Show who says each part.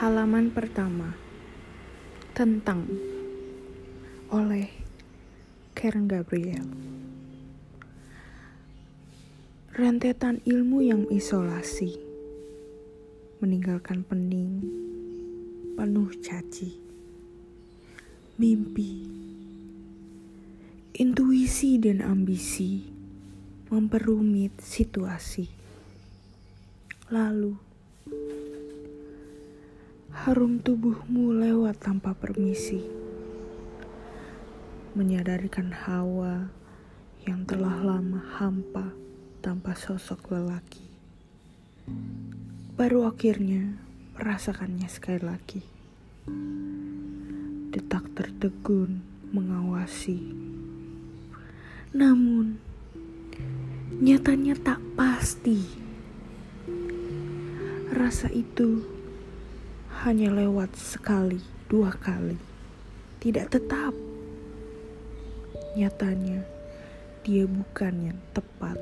Speaker 1: Halaman pertama tentang oleh Karen Gabriel. Rentetan ilmu yang isolasi meninggalkan pening penuh caci. Mimpi, intuisi dan ambisi memperumit situasi. Lalu harum tubuhmu lewat tanpa permisi, menyadarkan hawa yang telah lama hampa tanpa sosok lelaki. Baru akhirnya merasakannya sekali lagi. Detak tertegun mengawasi. Namun, nyatanya tak pasti. Rasa itu hanya lewat sekali, dua kali. Tidak tetap. Nyatanya, dia bukan yang tepat.